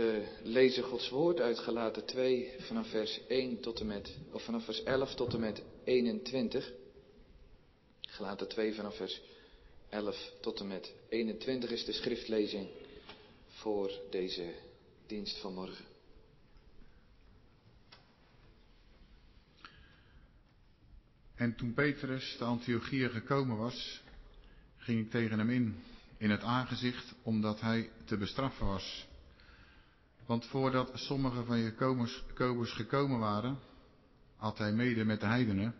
We lezen Gods woord uit Galaten 2 vanaf vers 1 tot en met, of vanaf vers 11 tot en met 21. Galaten 2 vanaf vers 11 tot en met 21 is de schriftlezing voor deze dienst van morgen. En toen Petrus de Antiochieën gekomen was, ging ik tegen hem in, in het aangezicht, omdat hij te bestraffen was. Want voordat sommige van Jacobus gekomen waren, had hij mede met de heidenen.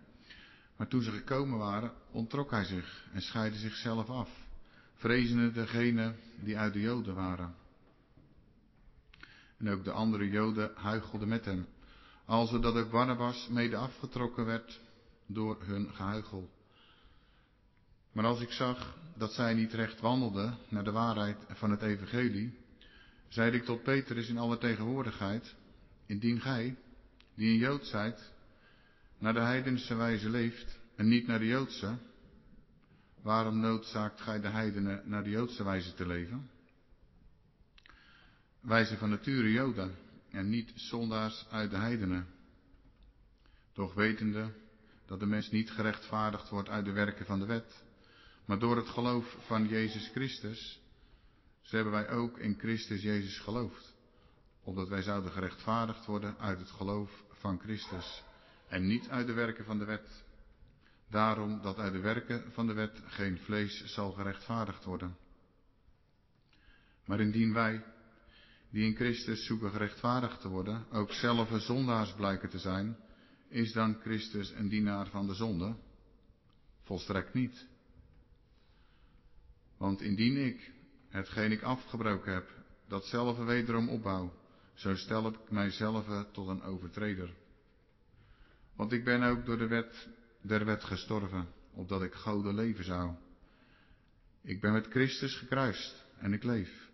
Maar toen ze gekomen waren, ontrok hij zich en scheidde zichzelf af, vrezende degene die uit de Joden waren. En ook de andere Joden huichelden met hem, alzodat ook Barnabas mede afgetrokken werd door hun gehuichel. Maar als ik zag dat zij niet recht wandelden naar de waarheid van het evangelie, zeide ik tot Petrus in alle tegenwoordigheid, indien gij, die een Jood zijt, naar de heidense wijze leeft en niet naar de Joodse, waarom noodzaakt gij de heidenen naar de Joodse wijze te leven? Wijze van nature Joden en niet zondaars uit de heidenen. Doch wetende dat de mens niet gerechtvaardigd wordt uit de werken van de wet, maar door het geloof van Jezus Christus, zo hebben wij ook in Christus Jezus geloofd, opdat wij zouden gerechtvaardigd worden uit het geloof van Christus en niet uit de werken van de wet. Daarom dat uit de werken van de wet geen vlees zal gerechtvaardigd worden. Maar indien wij, die in Christus zoeken gerechtvaardigd te worden, ook zelf zondaars blijken te zijn, is dan Christus een dienaar van de zonde? Volstrekt niet. Want indien ik, hetgeen ik afgebroken heb, datzelfde wederom opbouw, zo stel ik mijzelf tot een overtreder. Want ik ben ook door de wet der wet gestorven, opdat ik gouden leven zou. Ik ben met Christus gekruist en ik leef,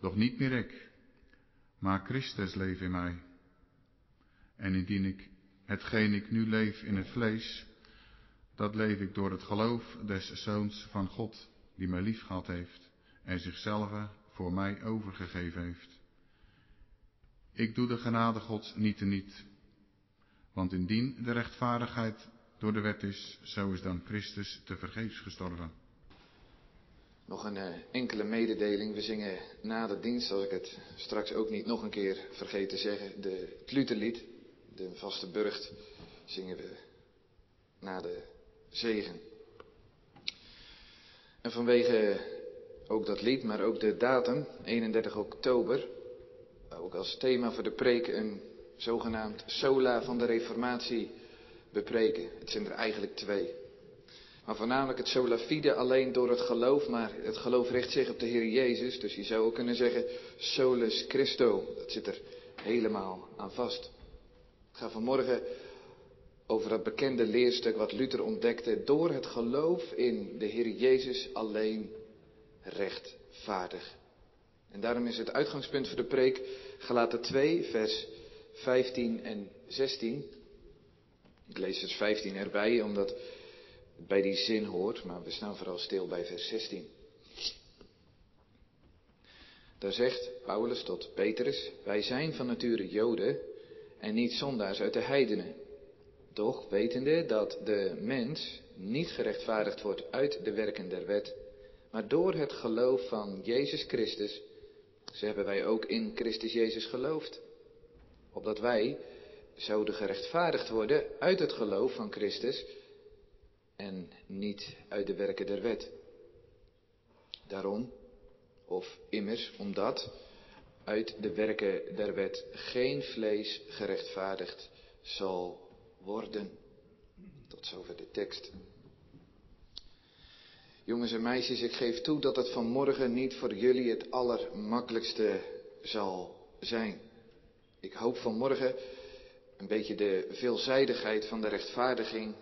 doch niet meer ik, maar Christus leeft in mij. En indien ik hetgeen ik nu leef in het vlees, dat leef ik door het geloof des Zoons van God, die mij lief gehad heeft en zichzelf voor mij overgegeven heeft. Ik doe de genade Gods niet te niet, want indien de rechtvaardigheid door de wet is, zo is dan Christus te vergeefs gestorven. Nog een eh, enkele mededeling. We zingen na de dienst, als ik het straks ook niet nog een keer vergeet te zeggen, de, het de vaste burcht, zingen we na de zegen. En vanwege ook dat lied, maar ook de datum, 31 oktober, ook als thema voor de preek een zogenaamd sola van de reformatie bepreken. Het zijn er eigenlijk twee. Maar voornamelijk het sola fide alleen door het geloof, maar het geloof richt zich op de Heer Jezus. Dus je zou ook kunnen zeggen solus Christo. Dat zit er helemaal aan vast. Ik ga vanmorgen over dat bekende leerstuk wat Luther ontdekte. Door het geloof in de Heer Jezus alleen rechtvaardig. En daarom is het uitgangspunt voor de preek Galaten 2, vers 15 en 16. Ik lees vers 15 erbij, omdat het bij die zin hoort, maar we staan vooral stil bij vers 16. Daar zegt Paulus tot Petrus, wij zijn van nature Joden en niet zondaars uit de heidenen. Doch wetende dat de mens niet gerechtvaardigd wordt uit de werken der wet, maar door het geloof van Jezus Christus, zo hebben wij ook in Christus Jezus geloofd. Opdat wij zouden gerechtvaardigd worden uit het geloof van Christus en niet uit de werken der wet. Daarom, of immers omdat, uit de werken der wet geen vlees gerechtvaardigd zal worden. Tot zover de tekst. Jongens en meisjes, ik geef toe dat het vanmorgen niet voor jullie het allermakkelijkste zal zijn. Ik hoop vanmorgen een beetje de veelzijdigheid van de rechtvaardiging,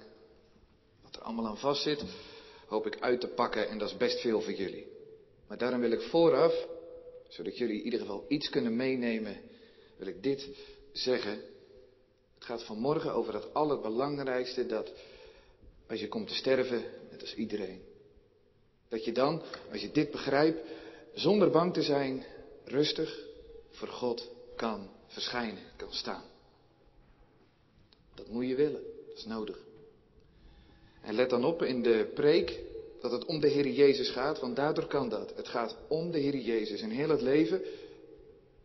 wat er allemaal aan vast zit, hoop ik uit te pakken en dat is best veel voor jullie. Maar daarom wil ik vooraf zodat jullie in ieder geval iets kunnen meenemen, wil ik dit zeggen. Het gaat vanmorgen over het allerbelangrijkste dat als je komt te sterven, net als iedereen, dat je dan, als je dit begrijpt, zonder bang te zijn, rustig, voor God kan verschijnen, kan staan. Dat moet je willen, dat is nodig. En let dan op in de preek dat het om de Heer Jezus gaat, want daardoor kan dat. Het gaat om de Heer Jezus in heel het leven.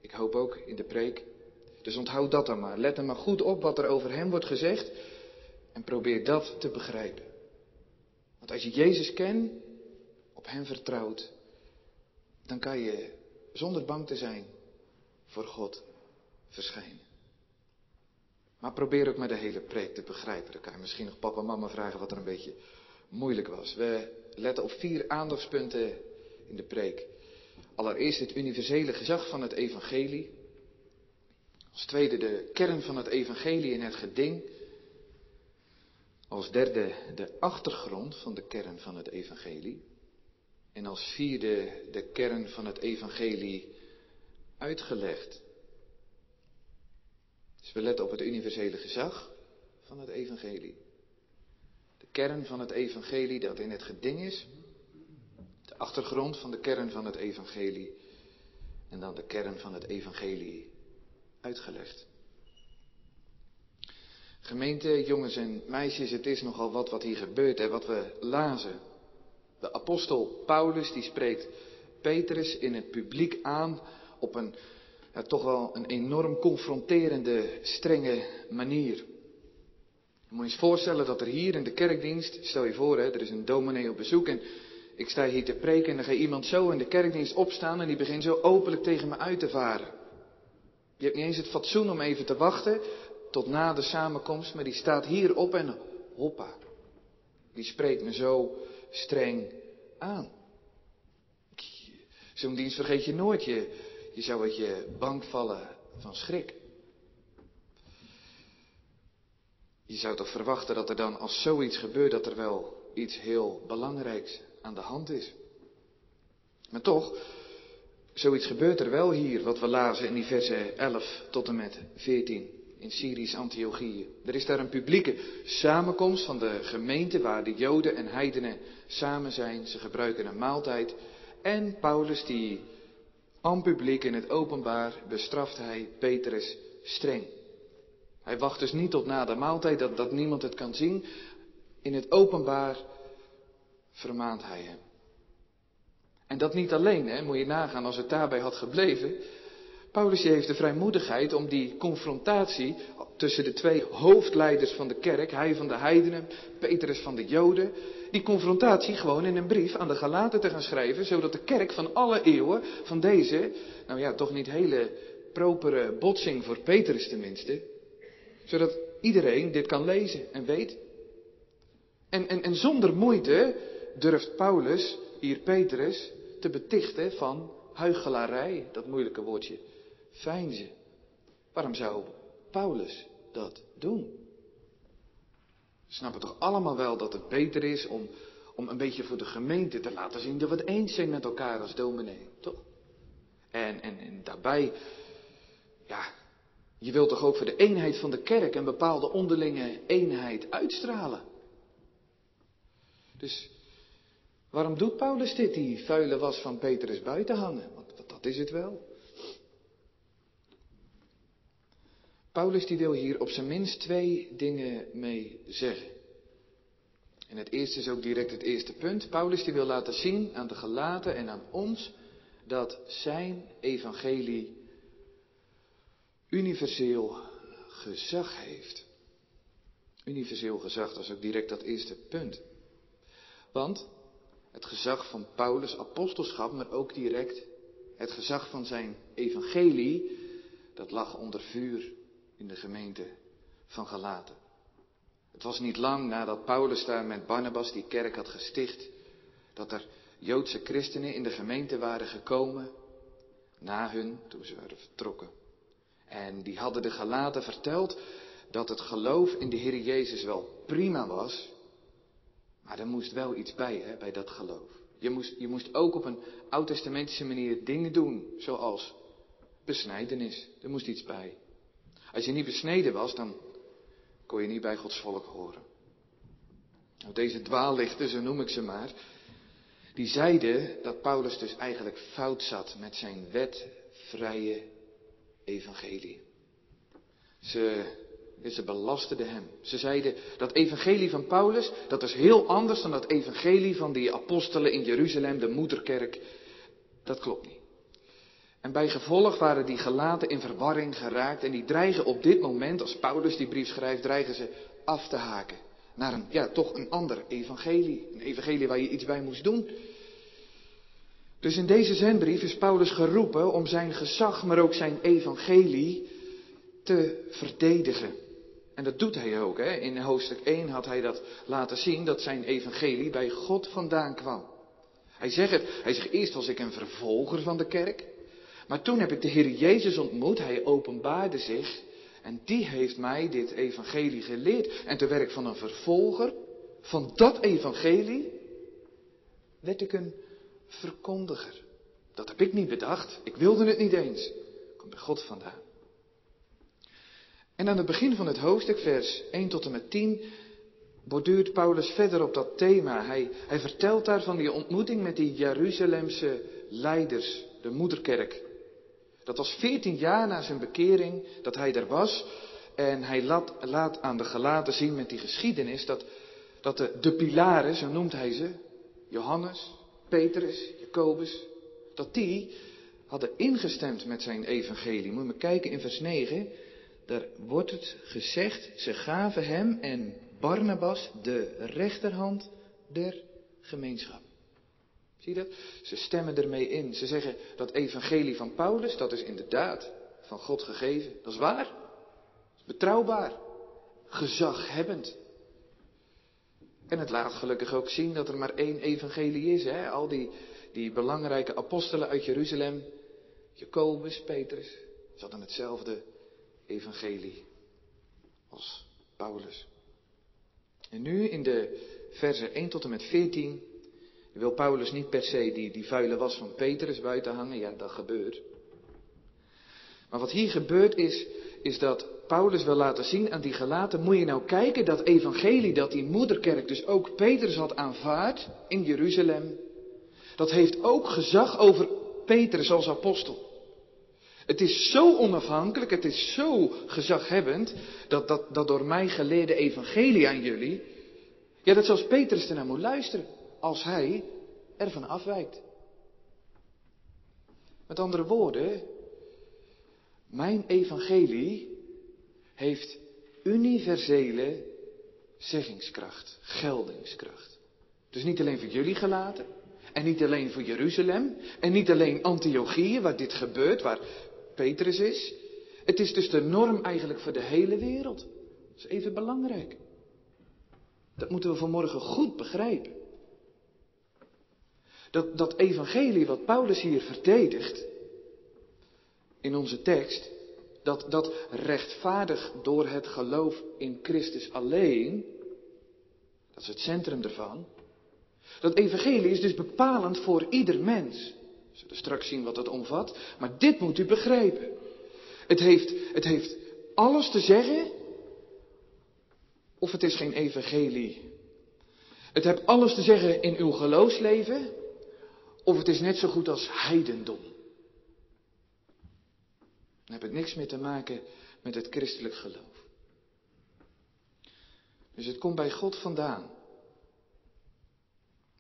Ik hoop ook in de preek. Dus onthoud dat dan maar. Let dan maar goed op wat er over Hem wordt gezegd en probeer dat te begrijpen. Want als je Jezus kent, op Hem vertrouwt, dan kan je zonder bang te zijn voor God verschijnen. Maar probeer ook maar de hele preek te begrijpen. Dan kan je misschien nog papa en mama vragen wat er een beetje moeilijk was. We letten op vier aandachtspunten in de preek. Allereerst het universele gezag van het evangelie. Als tweede de kern van het evangelie in het geding. Als derde de achtergrond van de kern van het evangelie. En als vierde de kern van het evangelie uitgelegd. Dus we letten op het universele gezag van het evangelie. De kern van het evangelie dat in het geding is. De achtergrond van de kern van het evangelie. En dan de kern van het evangelie uitgelegd. Gemeente, jongens en meisjes, het is nogal wat wat hier gebeurt en wat we lazen. De apostel Paulus die spreekt Petrus in het publiek aan op een ja, toch wel een enorm confronterende, strenge manier. Je moet je eens voorstellen dat er hier in de kerkdienst, stel je voor, hè, er is een dominee op bezoek en ik sta hier te preken en dan gaat iemand zo in de kerkdienst opstaan en die begint zo openlijk tegen me uit te varen. Je hebt niet eens het fatsoen om even te wachten tot na de samenkomst, maar die staat hier op en hoppa. Die spreekt me zo streng aan. Zo'n dienst vergeet je nooit. Je, je zou uit je bank vallen van schrik. Je zou toch verwachten dat er dan als zoiets gebeurt, dat er wel iets heel belangrijks aan de hand is. Maar toch, zoiets gebeurt er wel hier, wat we lazen in die verse 11 tot en met 14 in Syrisch Antiochië. Er is daar een publieke samenkomst van de gemeente waar de Joden en heidenen samen zijn. Ze gebruiken een maaltijd. En Paulus die aan publiek in het openbaar bestraft hij Petrus streng. Hij wacht dus niet tot na de maaltijd dat, dat niemand het kan zien. In het openbaar vermaant hij hem. En dat niet alleen, hè, moet je nagaan als het daarbij had gebleven. Paulus heeft de vrijmoedigheid om die confrontatie tussen de twee hoofdleiders van de kerk, hij van de heidenen, Petrus van de Joden, die confrontatie gewoon in een brief aan de Galaten te gaan schrijven, zodat de kerk van alle eeuwen, van deze, nou ja, toch niet hele propere botsing voor Petrus tenminste, zodat iedereen dit kan lezen en weet. En, en, en zonder moeite durft Paulus hier Petrus te betichten van huichelarij, dat moeilijke woordje, fijnzen. Waarom zou Paulus dat doen? We snappen toch allemaal wel dat het beter is om, om een beetje voor de gemeente te laten zien dat we het eens zijn met elkaar als dominee, toch? En, en, en daarbij, ja, je wilt toch ook voor de eenheid van de kerk een bepaalde onderlinge eenheid uitstralen. Dus waarom doet Paulus dit, die vuile was van Petrus buiten hangen? Want dat is het wel. Paulus die wil hier op zijn minst twee dingen mee zeggen. En het eerste is ook direct het eerste punt. Paulus die wil laten zien aan de gelaten en aan ons dat zijn evangelie universeel gezag heeft. Universeel gezag, dat is ook direct dat eerste punt. Want het gezag van Paulus' apostelschap, maar ook direct het gezag van zijn evangelie, dat lag onder vuur in de gemeente van Galaten. Het was niet lang nadat Paulus daar met Barnabas die kerk had gesticht, dat er Joodse christenen in de gemeente waren gekomen, na hun, toen ze waren vertrokken. En die hadden de Galaten verteld dat het geloof in de Heer Jezus wel prima was, maar er moest wel iets bij, hè, bij dat geloof. Je moest, je moest ook op een oud-testamentische manier dingen doen, zoals besnijdenis. Er moest iets bij. Als je niet besneden was, dan kon je niet bij Gods volk horen. Deze dwaallichten, zo noem ik ze maar, die zeiden dat Paulus dus eigenlijk fout zat met zijn wetvrije evangelie. Ze, ze belasterden hem. Ze zeiden dat evangelie van Paulus, dat is heel anders dan dat evangelie van die apostelen in Jeruzalem, de moederkerk. Dat klopt niet. En bij gevolg waren die gelaten in verwarring geraakt en die dreigen op dit moment, als Paulus die brief schrijft, dreigen ze af te haken naar een, ja, toch een ander evangelie. Een evangelie waar je iets bij moest doen. Dus in deze zendbrief is Paulus geroepen om zijn gezag, maar ook zijn evangelie te verdedigen. En dat doet hij ook. Hè? In hoofdstuk 1 had hij dat laten zien, dat zijn evangelie bij God vandaan kwam. Hij zegt het, hij zegt eerst was ik een vervolger van de kerk, maar toen heb ik de Heer Jezus ontmoet, hij openbaarde zich en die heeft mij dit evangelie geleerd. En te werk van een vervolger van dat evangelie werd ik een verkondiger. Dat heb ik niet bedacht. Ik wilde het niet eens. Komt bij God vandaan. En aan het begin van het hoofdstuk, vers 1 tot en met 10, borduurt Paulus verder op dat thema. Hij, hij vertelt daar van die ontmoeting met die Jeruzalemse leiders, de moederkerk. Dat was veertien jaar na zijn bekering dat hij er was. En hij laat, laat aan de gelaten zien met die geschiedenis dat, dat de, de pilaren, zo noemt hij ze, Johannes, Petrus, Jacobus, dat die hadden ingestemd met zijn evangelie. Moet je maar kijken in vers 9. Daar wordt het gezegd, ze gaven hem en Barnabas de rechterhand der gemeenschap. Zie dat? Ze stemmen ermee in. Ze zeggen dat evangelie van Paulus, dat is inderdaad van God gegeven. Dat is waar. Betrouwbaar. Gezaghebbend. En het laat gelukkig ook zien dat er maar één evangelie is. Hè? Al die, die belangrijke apostelen uit Jeruzalem, Jacobus, Petrus, ze hadden hetzelfde evangelie als Paulus. En nu in de versen 1 tot en met 14 wil Paulus niet per se die, die vuile was van Petrus buiten hangen. Ja, dat gebeurt. Maar wat hier gebeurt is, is dat Paulus wil laten zien aan die gelaten, moet je nou kijken, dat evangelie dat die moederkerk dus ook Petrus had aanvaard in Jeruzalem, dat heeft ook gezag over Petrus als apostel. Het is zo onafhankelijk, het is zo gezaghebbend, dat dat, dat door mij geleerde evangelie aan jullie, ja, dat zelfs Petrus ernaar moet luisteren als hij ervan afwijkt. Met andere woorden, mijn evangelie heeft universele zeggingskracht, geldingskracht. Dus niet alleen voor jullie gelaten, en niet alleen voor Jeruzalem, en niet alleen Antiochië, waar dit gebeurt, waar Petrus is. Het is dus de norm eigenlijk voor de hele wereld. Dat is even belangrijk. Dat moeten we vanmorgen goed begrijpen. Dat, dat evangelie wat Paulus hier verdedigt in onze tekst, dat, dat rechtvaardig door het geloof in Christus alleen, dat is het centrum ervan, dat evangelie is dus bepalend voor ieder mens. We zullen straks zien wat het omvat, maar dit moet u begrijpen. Het heeft, het heeft alles te zeggen, of het is geen evangelie. Het heeft alles te zeggen in uw geloofsleven, of het is net zo goed als heidendom. Dan heeft het niks meer te maken met het christelijk geloof. Dus het komt bij God vandaan.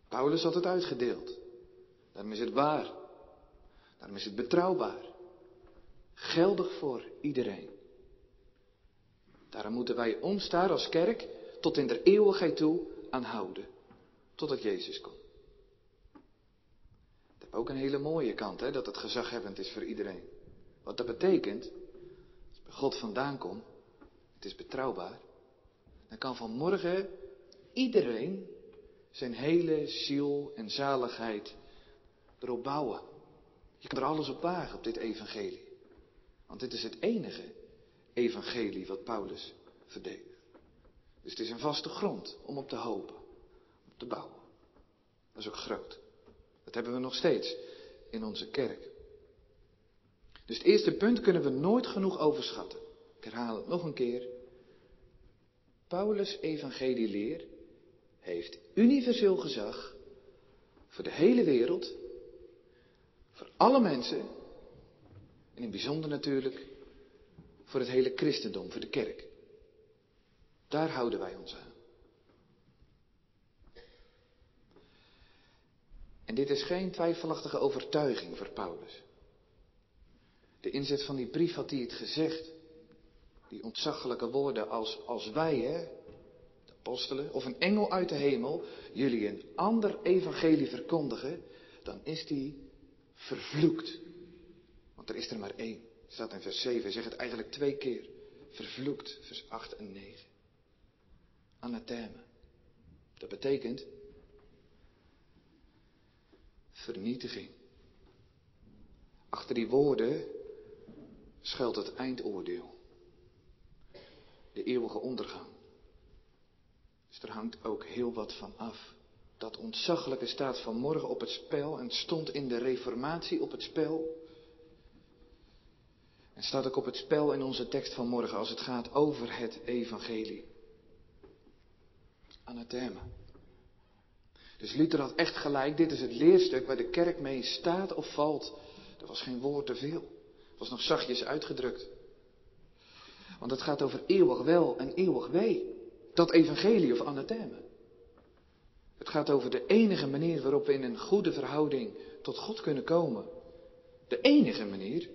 Paulus had het uitgedeeld. Daarom is het waar. Daarom is het betrouwbaar. Geldig voor iedereen. Daarom moeten wij ons daar als kerk tot in de eeuwigheid toe aan houden. Totdat Jezus komt. Ook een hele mooie kant, hè, dat het gezaghebbend is voor iedereen. Wat dat betekent, als bij God vandaan komt, het is betrouwbaar, dan kan vanmorgen iedereen zijn hele ziel en zaligheid erop bouwen. Je kan er alles op wagen op dit evangelie. Want dit is het enige evangelie wat Paulus verdedigt. Dus het is een vaste grond om op te hopen, op te bouwen. Dat is ook groot. Dat hebben we nog steeds in onze kerk. Dus het eerste punt kunnen we nooit genoeg overschatten. Ik herhaal het nog een keer. Paulus' evangelieleer heeft universeel gezag voor de hele wereld, voor alle mensen en in bijzonder natuurlijk voor het hele christendom, voor de kerk. Daar houden wij ons aan. En dit is geen twijfelachtige overtuiging voor Paulus. De inzet van die brief had hij het gezegd. Die ontzaglijke woorden als, als wij, hè, de apostelen, of een engel uit de hemel, jullie een ander evangelie verkondigen, dan is die vervloekt. Want er is er maar één. Staat in vers 7, hij zegt het eigenlijk twee keer. Vervloekt, vers 8 en 9. Anathema. Dat betekent vernietiging. Achter die woorden schuilt het eindoordeel. De eeuwige ondergang. Dus er hangt ook heel wat van af. Dat ontzaglijke staat vanmorgen op het spel en stond in de reformatie op het spel. En staat ook op het spel in onze tekst van morgen als het gaat over het evangelie. Anathema. Dus Luther had echt gelijk, dit is het leerstuk waar de kerk mee staat of valt. Er was geen woord te veel. Het was nog zachtjes uitgedrukt. Want het gaat over eeuwig wel en eeuwig wee. Dat evangelie of anathema. Het gaat over de enige manier waarop we in een goede verhouding tot God kunnen komen. De enige manier.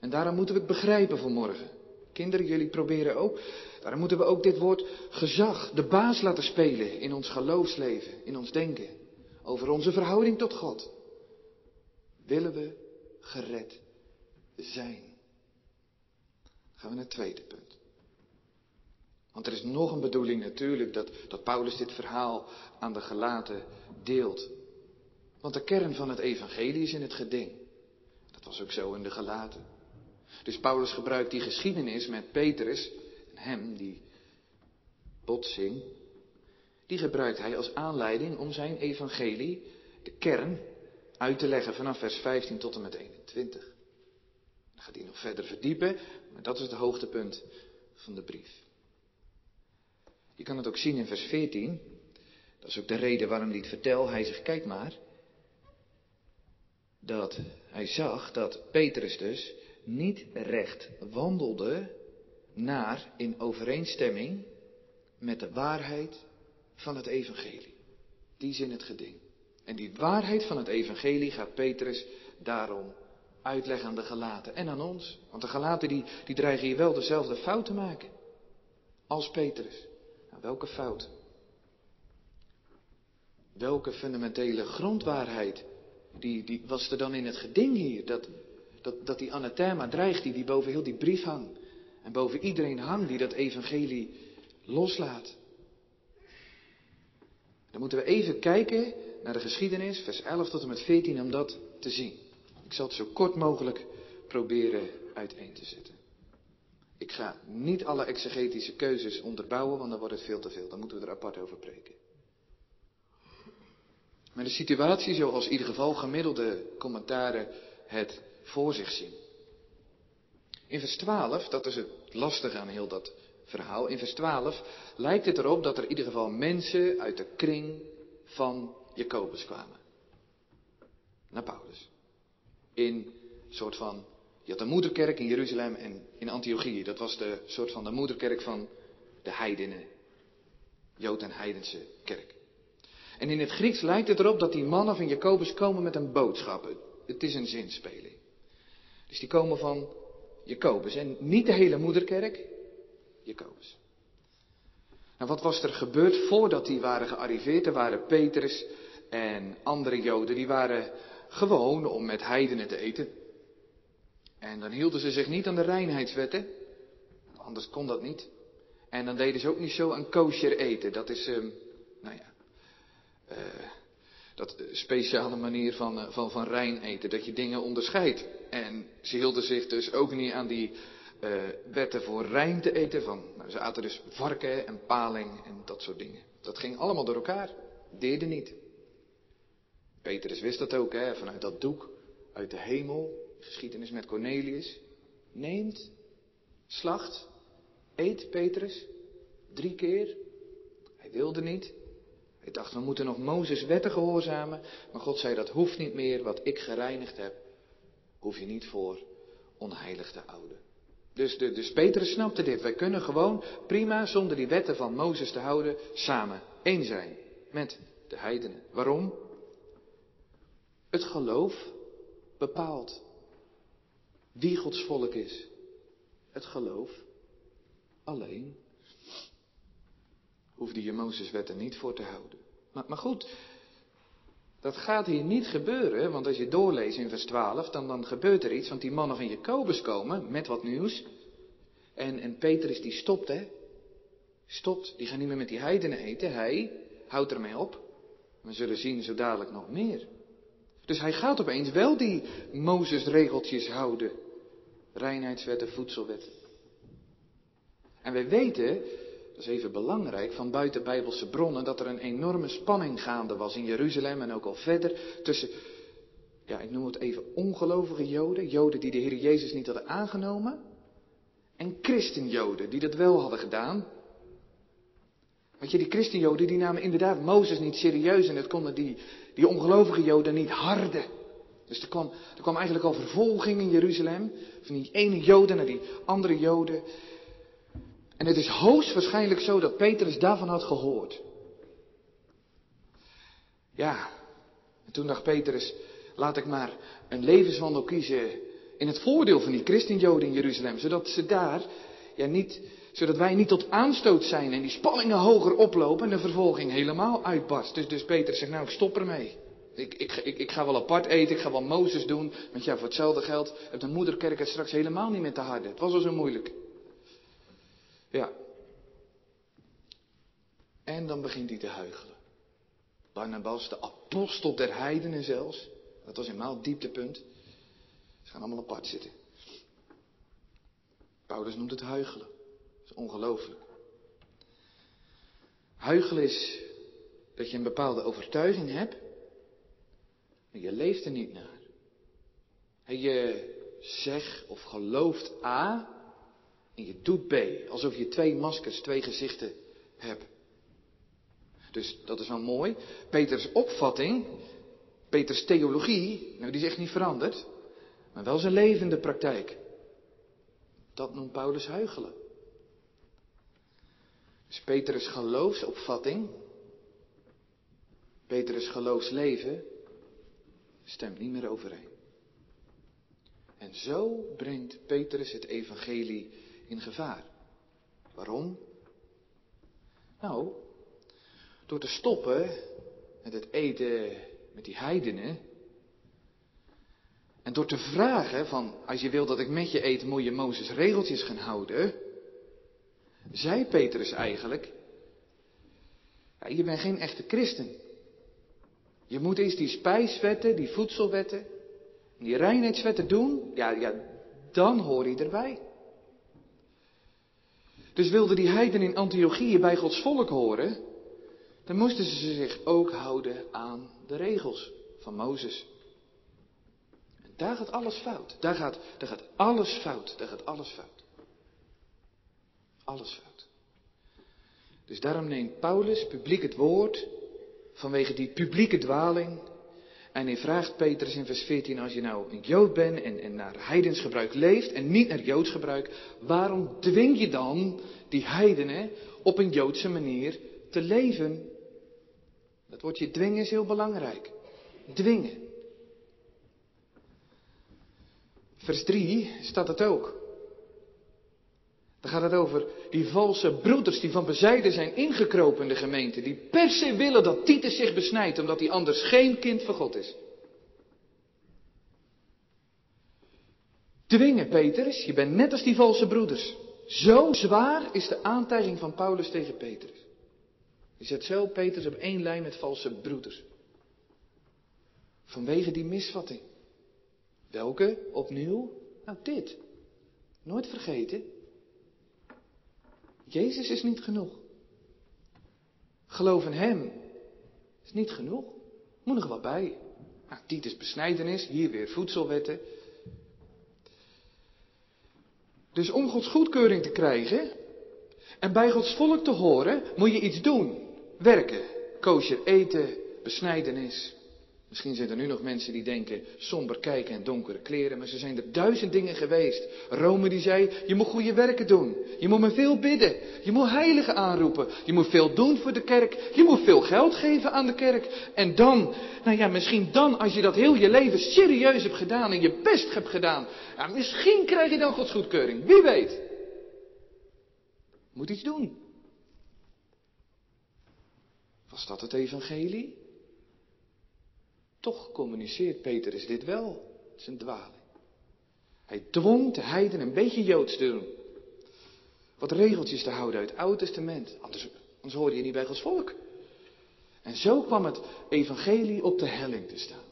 En daarom moeten we het begrijpen vanmorgen. Kinderen, jullie proberen ook. Daarom moeten we ook dit woord gezag, de baas laten spelen in ons geloofsleven, in ons denken. Over onze verhouding tot God. Willen we gered zijn? Gaan we naar het tweede punt. Want er is nog een bedoeling natuurlijk dat, dat Paulus dit verhaal aan de gelaten deelt. Want de kern van het evangelie is in het geding. Dat was ook zo in de gelaten. Dus Paulus gebruikt die geschiedenis met Petrus hem, die botsing, die gebruikt hij als aanleiding om zijn evangelie, de kern, uit te leggen vanaf vers 15 tot en met 21. Dan gaat hij nog verder verdiepen, maar dat is het hoogtepunt van de brief. Je kan het ook zien in vers 14. Dat is ook de reden waarom hij het vertelt. Hij zegt, kijk maar. Dat hij zag dat Petrus dus niet recht wandelde naar in overeenstemming met de waarheid van het evangelie. Die is in het geding. En die waarheid van het evangelie gaat Petrus daarom uitleggen aan de gelaten en aan ons. Want de gelaten die, die dreigen hier wel dezelfde fout te maken als Petrus. Nou, welke fout? Welke fundamentele grondwaarheid die, die was er dan in het geding hier? Dat, dat, dat die anathema dreigt, die, die boven heel die brief hangt. En boven iedereen hangt die dat evangelie loslaat. Dan moeten we even kijken naar de geschiedenis, vers 11 tot en met 14, om dat te zien. Ik zal het zo kort mogelijk proberen uiteen te zetten. Ik ga niet alle exegetische keuzes onderbouwen, want dan wordt het veel te veel. Dan moeten we er apart over preken. Maar de situatie zoals in ieder geval gemiddelde commentaren het voor zich zien. In vers 12, dat is het lastige aan heel dat verhaal, in vers 12 lijkt het erop dat er in ieder geval mensen uit de kring van Jacobus kwamen. Naar Paulus. In een soort van, je had een moederkerk in Jeruzalem en in Antiochië. Dat was de soort van de moederkerk van de heidenen. Jood en heidense kerk. En in het Grieks lijkt het erop dat die mannen van Jacobus komen met een boodschap. Het is een zinspeling. Dus die komen van Jacobus. En niet de hele moederkerk, Jacobus. Nou, wat was er gebeurd voordat die waren gearriveerd? Er waren Petrus en andere Joden, die waren gewoon om met heidenen te eten. En dan hielden ze zich niet aan de reinheidswetten, anders kon dat niet. En dan deden ze ook niet zo aan kosher eten. Dat is, um, nou ja, uh, dat speciale manier van, uh, van, van rein eten, dat je dingen onderscheidt. En ze hielden zich dus ook niet aan die uh, wetten voor rein te eten. Van, nou, ze aten dus varken en paling en dat soort dingen. Dat ging allemaal door elkaar. Deerde niet. Petrus wist dat ook, hè, vanuit dat doek uit de hemel. Geschiedenis met Cornelius. Neemt, slacht, eet Petrus. Drie keer. Hij wilde niet. Hij dacht, we moeten nog Mozes wetten gehoorzamen. Maar God zei, dat hoeft niet meer. Wat ik gereinigd heb, hoef je niet voor onheilig te houden. Dus, de, dus Petrus snapte dit. Wij kunnen gewoon prima zonder die wetten van Mozes te houden samen één zijn met de heidenen. Waarom? Het geloof bepaalt wie Gods volk is. Het geloof alleen. Hoefde je Mozes wetten niet voor te houden. Maar, maar goed, dat gaat hier niet gebeuren, want als je doorleest in vers 12, dan, dan gebeurt er iets, want die mannen van Jacobus komen met wat nieuws. En, en Petrus die stopt, hè. Stopt, die gaan niet meer met die heidenen eten, hij houdt ermee op. We zullen zien zo dadelijk nog meer. Dus hij gaat opeens wel die Mozes regeltjes houden. Reinheidswetten, voedselwetten. En wij weten dat is even belangrijk, van buitenbijbelse bronnen, dat er een enorme spanning gaande was in Jeruzalem en ook al verder tussen, ja, ik noem het even ongelovige Joden, Joden die de Heer Jezus niet hadden aangenomen, en christenjoden die dat wel hadden gedaan. Want je, die christenjoden die namen inderdaad Mozes niet serieus en het konden die, die ongelovige Joden niet harden. Dus er kwam, er kwam eigenlijk al vervolging in Jeruzalem, van die ene Joden naar die andere Joden. En het is hoogstwaarschijnlijk zo dat Petrus daarvan had gehoord. Ja, en toen dacht Petrus, laat ik maar een levenswandel kiezen in het voordeel van die christenjoden in Jeruzalem, zodat ze daar, ja niet, zodat wij niet tot aanstoot zijn en die spanningen hoger oplopen en de vervolging helemaal uitbarst. Dus, dus Petrus zegt, nou ik stop ermee. Ik, ik, ik, ik ga wel apart eten, ik ga wel Mozes doen, want ja, voor hetzelfde geld heeft de moederkerk het straks helemaal niet meer te harde. Het was al zo moeilijk. Ja. En dan begint hij te huichelen. Barnabas, de apostel der heidenen zelfs. Dat was helemaal het dieptepunt. Ze gaan allemaal apart zitten. Paulus noemt het huichelen. Dat is ongelooflijk. Huichelen is dat je een bepaalde overtuiging hebt, maar je leeft er niet naar. je zegt of gelooft A, en je doet B, alsof je twee maskers, twee gezichten hebt. Dus dat is wel mooi. Peters opvatting, Peters theologie, nou die is echt niet veranderd, maar wel zijn levende praktijk. Dat noemt Paulus huichelen. Dus Petrus geloofsopvatting, Petrus geloofsleven, stemt niet meer overeen. En zo brengt Petrus het evangelie in gevaar. Waarom? Nou, door te stoppen met het eten met die heidenen. En door te vragen van, als je wil dat ik met je eet, moet je Mozes regeltjes gaan houden. Zei Petrus eigenlijk, ja, je bent geen echte christen. Je moet eerst die spijswetten, die voedselwetten, die reinheidswetten doen. Ja, ja, dan hoor je erbij. Dus wilden die heiden in Antiochië bij Gods volk horen, dan moesten ze zich ook houden aan de regels van Mozes. En daar gaat alles fout. Daar gaat, daar gaat alles fout. Daar gaat alles fout. Alles fout. Dus daarom neemt Paulus publiek het woord vanwege die publieke dwaling en hij vraagt Petrus in vers 14, als je nou een Jood bent en, en naar heidens gebruik leeft en niet naar Joods gebruik, waarom dwing je dan die heidenen op een Joodse manier te leven? Dat woordje dwingen is heel belangrijk. Dwingen. Vers 3 staat het ook. Dan gaat het over die valse broeders die van bezijden zijn ingekropen in de gemeente. Die per se willen dat Titus zich besnijdt, omdat hij anders geen kind van God is. Dwingen, Petrus, je bent net als die valse broeders. Zo zwaar is de aantijging van Paulus tegen Petrus. Je zet zo Petrus op één lijn met valse broeders. Vanwege die misvatting. Welke? Opnieuw? Nou, dit. Nooit vergeten. Jezus is niet genoeg. Geloof in Hem is niet genoeg. Moet nog wat bij. Nou, Titus besnijdenis, hier weer voedselwetten. Dus om Gods goedkeuring te krijgen en bij Gods volk te horen, moet je iets doen. Werken, kosher eten, besnijdenis. Misschien zijn er nu nog mensen die denken somber kijken en donkere kleren, maar ze zijn er duizend dingen geweest. Rome die zei, je moet goede werken doen. Je moet me veel bidden. Je moet heiligen aanroepen. Je moet veel doen voor de kerk. Je moet veel geld geven aan de kerk. En dan, nou ja, misschien dan als je dat heel je leven serieus hebt gedaan en je best hebt gedaan. Ja, misschien krijg je dan Gods goedkeuring. Wie weet. Moet iets doen. Was dat het evangelie? Toch communiceert Petrus dit wel. Een dwaling. Hij dwong de heiden een beetje joods te doen. Wat regeltjes te houden uit het Oude Testament. Anders, hoorde je niet bij Gods volk. En zo kwam het evangelie op de helling te staan.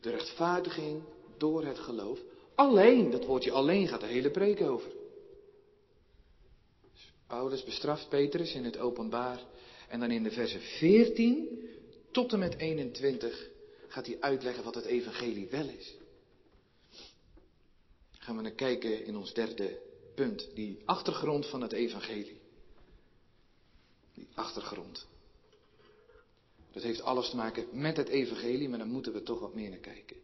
De rechtvaardiging door het geloof. Alleen, dat woordje alleen gaat de hele preek over. Dus Paulus bestraft Petrus in het openbaar. En dan in de verse 14 tot en met 21 gaat hij uitleggen wat het evangelie wel is. Gaan we naar kijken in ons derde punt, die achtergrond van het evangelie. Die achtergrond. Dat heeft alles te maken met het evangelie, maar dan moeten we toch wat meer naar kijken.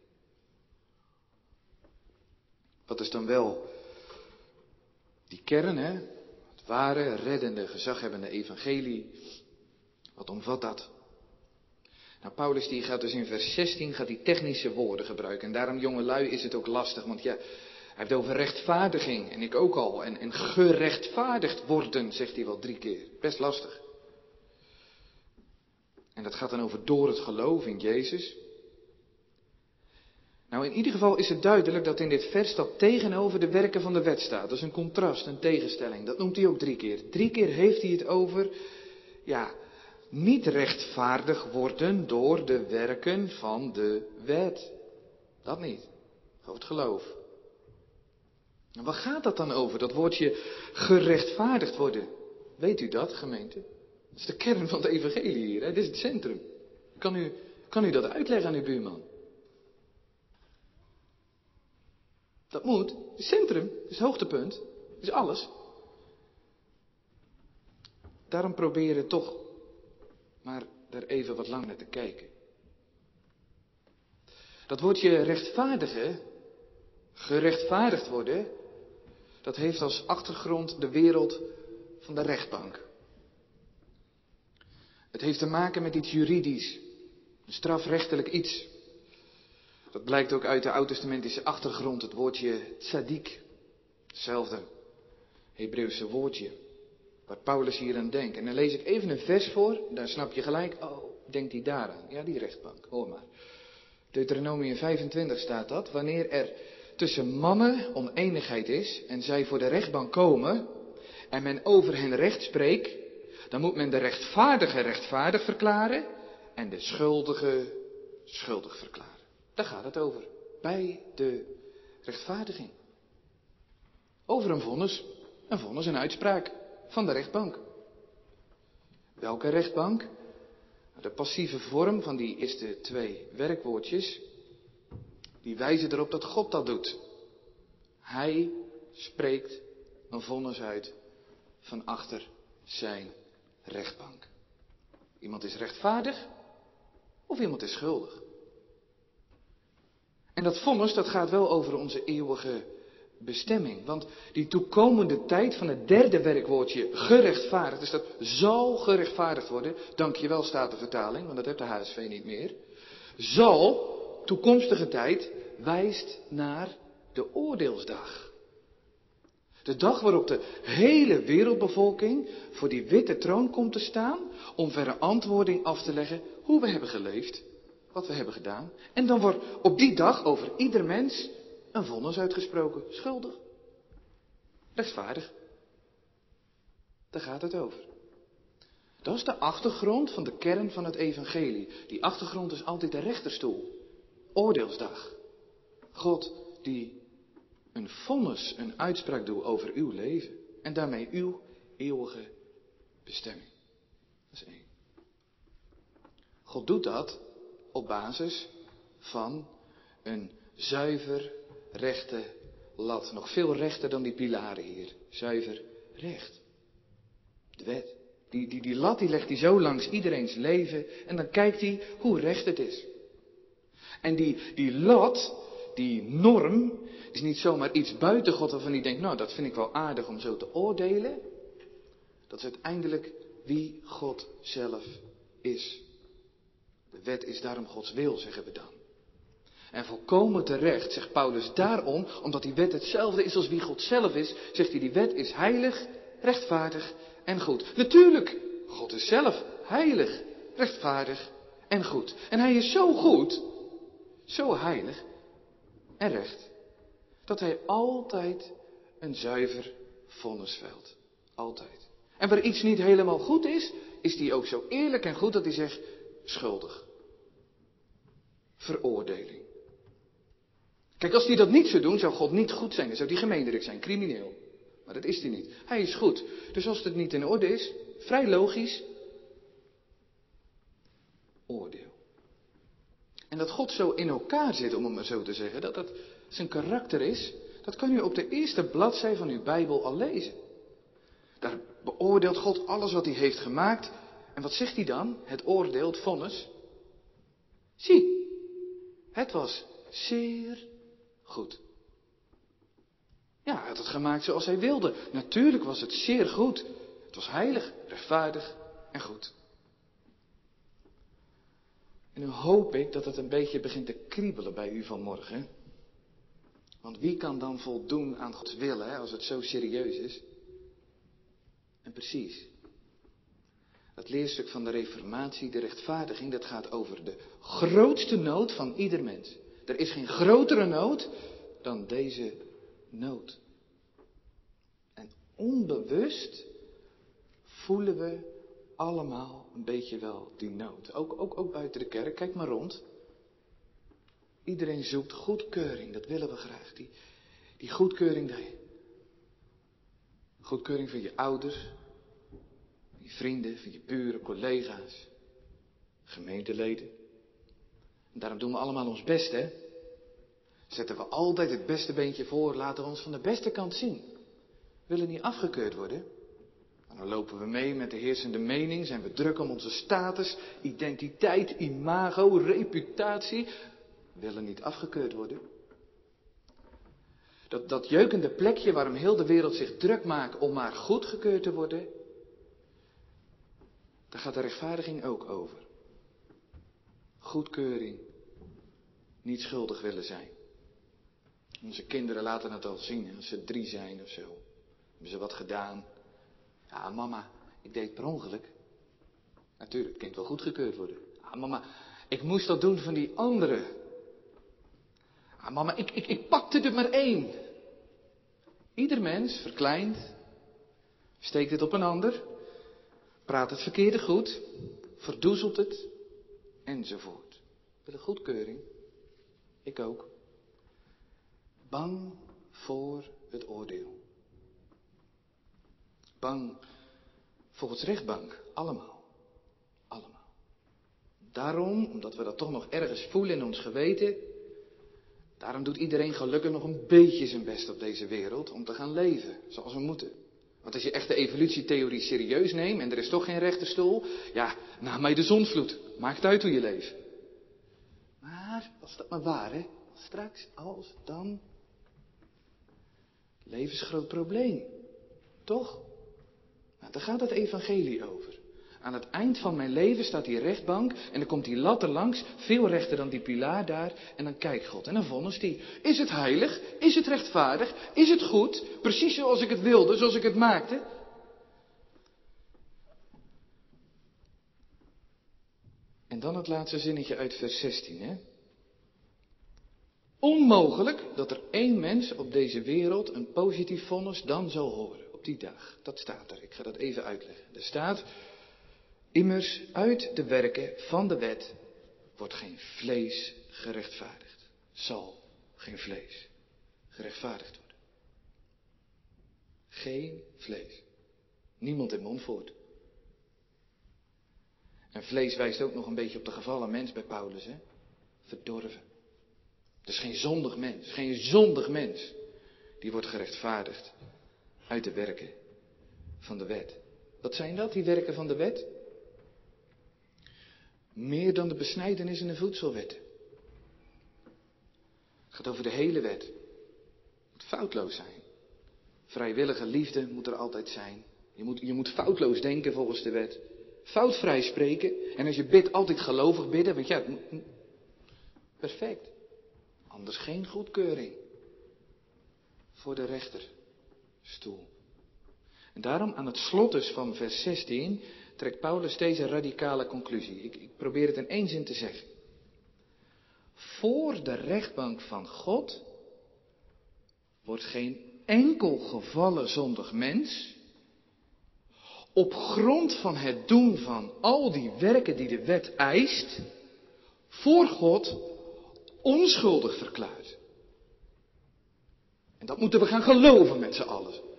Wat is dan wel die kern, hè? Het ware, reddende, gezaghebbende evangelie. Wat omvat dat? Nou, Paulus die gaat dus in vers 16 gaat die technische woorden gebruiken. En daarom, jongelui, is het ook lastig. Want ja, hij heeft over rechtvaardiging. En ik ook al. En, en gerechtvaardigd worden, zegt hij wel drie keer. Best lastig. En dat gaat dan over door het geloof in Jezus. Nou, in ieder geval is het duidelijk dat in dit vers dat tegenover de werken van de wet staat. Dat is een contrast, een tegenstelling. Dat noemt hij ook drie keer. Drie keer heeft hij het over, ja, niet rechtvaardig worden door de werken van de wet. Dat niet. Over het geloof. En waar gaat dat dan over? Dat woordje gerechtvaardigd worden. Weet u dat, gemeente? Dat is de kern van het evangelie hier. Hè? Dit is het centrum. Kan u, kan u dat uitleggen aan uw buurman? Dat moet. Het centrum. Het is het hoogtepunt. Het is alles. Daarom proberen toch maar daar even wat lang naar te kijken. Dat woordje rechtvaardigen, gerechtvaardigd worden, dat heeft als achtergrond de wereld van de rechtbank. Het heeft te maken met iets juridisch, een strafrechtelijk iets. Dat blijkt ook uit de oud-testamentische achtergrond, het woordje tzaddik. Hetzelfde Hebreeuwse woordje waar Paulus hier aan denkt. En dan lees ik even een vers voor, daar snap je gelijk, oh, denkt hij daaraan. Ja, die rechtbank, hoor maar. Deuteronomium 25 staat dat, wanneer er tussen mannen oneenigheid is en zij voor de rechtbank komen en men over hen recht spreekt, dan moet men de rechtvaardige rechtvaardig verklaren en de schuldige schuldig verklaren. Daar gaat het over. Bij de rechtvaardiging. Over een vonnis. Een vonnis, een uitspraak van de rechtbank. Welke rechtbank? De passieve vorm van die eerste twee werkwoordjes, die wijzen erop dat God dat doet. Hij spreekt een vonnis uit van achter zijn rechtbank. Iemand is rechtvaardig of iemand is schuldig. En dat vonnis, dat gaat wel over onze eeuwige bestemming. Want die toekomende tijd van het derde werkwoordje gerechtvaardigd, dus dat zal gerechtvaardigd worden, dankjewel staat de vertaling, want dat heeft de HSV niet meer, zal, toekomstige tijd, wijst naar de oordeelsdag. De dag waarop de hele wereldbevolking voor die witte troon komt te staan om verantwoording af te leggen hoe we hebben geleefd, wat we hebben gedaan. En dan wordt op die dag over ieder mens een vonnis uitgesproken. Schuldig. Rechtvaardig. Daar gaat het over. Dat is de achtergrond van de kern van het evangelie. Die achtergrond is altijd de rechterstoel. Oordeelsdag. God die een vonnis, een uitspraak doet over uw leven. En daarmee uw eeuwige bestemming. Dat is één. God doet dat op basis van een zuiver rechte lat. Nog veel rechter dan die pilaren hier. Zuiver recht. De wet. Die, die, die lat die legt hij zo langs iedereen's leven en dan kijkt hij hoe recht het is. En die, die lat, die norm, is niet zomaar iets buiten God waarvan hij denkt, nou dat vind ik wel aardig om zo te oordelen. Dat is uiteindelijk wie God zelf is. De wet is daarom Gods wil, zeggen we dan. En volkomen terecht zegt Paulus daarom, omdat die wet hetzelfde is als wie God zelf is, zegt hij die wet is heilig, rechtvaardig en goed. Natuurlijk, God is zelf heilig, rechtvaardig en goed. En hij is zo goed, zo heilig en recht, dat hij altijd een zuiver vonnis velt. Altijd. En waar iets niet helemaal goed is, is hij ook zo eerlijk en goed dat hij zegt, schuldig. Veroordeling. Kijk, als hij dat niet zou doen, zou God niet goed zijn. Dan zou hij gemeenlijk zijn, crimineel. Maar dat is hij niet. Hij is goed. Dus als het niet in orde is, vrij logisch, oordeel. En dat God zo in elkaar zit, om het maar zo te zeggen, dat dat zijn karakter is, dat kan u op de eerste bladzij van uw Bijbel al lezen. Daar beoordeelt God alles wat hij heeft gemaakt. En wat zegt hij dan? Het oordeel, het vonnis. Zie, het was zeer goed. Ja, hij had het gemaakt zoals hij wilde. Natuurlijk was het zeer goed. Het was heilig, rechtvaardig en goed. En nu hoop ik dat het een beetje begint te kriebelen bij u vanmorgen. Want wie kan dan voldoen aan Gods wil, hè, als het zo serieus is? En precies. Dat leerstuk van de Reformatie, de rechtvaardiging, dat gaat over de grootste nood van ieder mens. Er is geen grotere nood dan deze nood. En onbewust voelen we allemaal een beetje wel die nood. Ook, ook, ook buiten de kerk, kijk maar rond. Iedereen zoekt goedkeuring, dat willen we graag. Die, die goedkeuring, die, goedkeuring van je ouders, van je vrienden, van je buren, collega's, gemeenteleden. Daarom doen we allemaal ons best, hè? Zetten we altijd het beste beentje voor, laten we ons van de beste kant zien. Willen niet afgekeurd worden. En dan lopen we mee met de heersende mening, zijn we druk om onze status, identiteit, imago, reputatie. Willen niet afgekeurd worden. Dat, dat jeukende plekje waarom heel de wereld zich druk maakt om maar goedgekeurd te worden, daar gaat de rechtvaardiging ook over. Goedkeuring, niet schuldig willen zijn. Onze kinderen laten het al zien als ze drie zijn of zo. Hebben ze wat gedaan? Ja, mama, ik deed per ongeluk. Natuurlijk, het kind wil goedgekeurd worden. Ja, mama, ik moest dat doen van die anderen. Ja, mama, ik, ik, ik pakte er maar één. Ieder mens verkleint, steekt het op een ander, praat het verkeerde goed, verdoezelt het, enzovoort. Wil een goedkeuring? Ik ook. Bang voor het oordeel. Bang voor het rechtbank. Allemaal. Allemaal. Daarom, omdat we dat toch nog ergens voelen in ons geweten, daarom doet iedereen gelukkig nog een beetje zijn best op deze wereld om te gaan leven zoals we moeten. Want als je echt de evolutietheorie serieus neemt en er is toch geen rechterstoel, ja, na mij de zonvloed. Maakt uit hoe je leeft. Maar, als dat maar waar, hè? Straks, als, dan. Levensgroot probleem. Toch? Nou, daar gaat het evangelie over. Aan het eind van mijn leven staat die rechtbank en dan komt die lat er langs, veel rechter dan die pilaar daar, en dan kijkt God en dan vonnis die. Is het heilig? Is het rechtvaardig? Is het goed? Precies zoals ik het wilde, zoals ik het maakte? En dan het laatste zinnetje uit vers 16, hè? Onmogelijk dat er één mens op deze wereld een positief vonnis dan zal horen op die dag. Dat staat er. Ik ga dat even uitleggen. Er staat, immers uit de werken van de wet wordt geen vlees gerechtvaardigd. Zal geen vlees gerechtvaardigd worden. Geen vlees. Niemand in Montfort. En vlees wijst ook nog een beetje op de gevallen mens bij Paulus, hè? Verdorven. Dus geen zondig mens, geen zondig mens, die wordt gerechtvaardigd uit de werken van de wet. Wat zijn dat, die werken van de wet? Meer dan de besnijdenis en de voedselwetten. Het gaat over de hele wet. Het moet foutloos zijn. Vrijwillige liefde moet er altijd zijn. Je moet, je moet foutloos denken volgens de wet. Foutvrij spreken. En als je bidt, altijd gelovig bidden. Want ja, perfect. Anders geen goedkeuring. Voor de rechterstoel. En daarom aan het slot dus van vers 16 trekt Paulus deze radicale conclusie. Ik, ik probeer het in één zin te zeggen. Voor de rechtbank van God wordt geen enkel gevallen zondig mens op grond van het doen van al die werken die de wet eist, voor God onschuldig verklaard. En dat moeten we gaan geloven met z'n allen.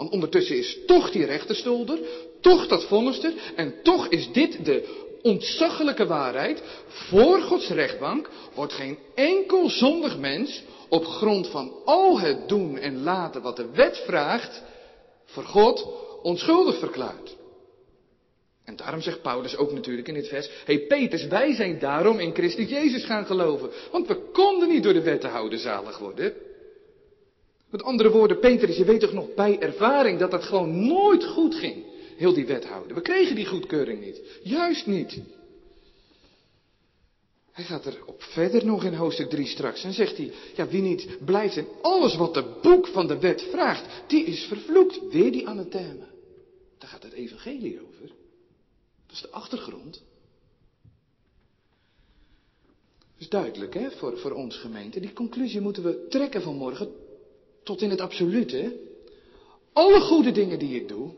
Want ondertussen is toch die rechterstoel er, toch dat vonnis er, en toch is dit de ontzaglijke waarheid. Voor Gods rechtbank wordt geen enkel zondig mens op grond van al het doen en laten wat de wet vraagt, voor God onschuldig verklaard. En daarom zegt Paulus ook natuurlijk in dit vers, hé hey Peters, wij zijn daarom in Christus Jezus gaan geloven. Want we konden niet door de wet te houden zalig worden. Met andere woorden, Petrus, je weet toch nog bij ervaring dat dat gewoon nooit goed ging. Heel die wet houden. We kregen die goedkeuring niet. Juist niet. Hij gaat er op verder nog in hoofdstuk 3 straks. En zegt hij, ja wie niet blijft in alles wat de boek van de wet vraagt, die is vervloekt. Weer die anathema. Daar gaat het evangelie over. Dat is de achtergrond. Dat is duidelijk hè, voor, voor ons gemeente. Die conclusie moeten we trekken vanmorgen tot in het absolute. Alle goede dingen die ik doe,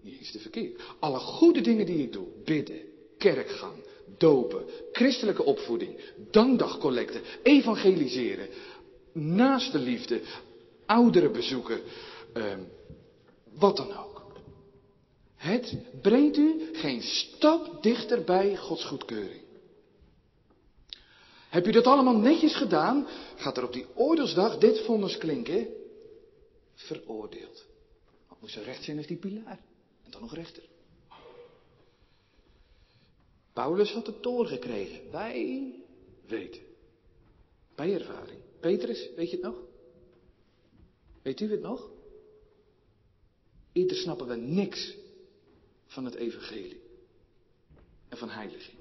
niet eens te verkeerd. Alle goede dingen die ik doe, bidden, kerkgang, dopen, christelijke opvoeding, dankdagcollecten, evangeliseren, naaste liefde, ouderen bezoeken, eh, wat dan ook. Het brengt u geen stap dichter bij Gods goedkeuring. Heb u dat allemaal netjes gedaan, gaat er op die oordeelsdag dit vonnis klinken. Veroordeeld. Wat moest er recht zijn als die pilaar? En dan nog rechter. Paulus had het doorgekregen. Wij weten. Bij ervaring. Petrus, weet je het nog? Weet u het nog? Ieder snappen we niks van het evangelie. En van heiliging.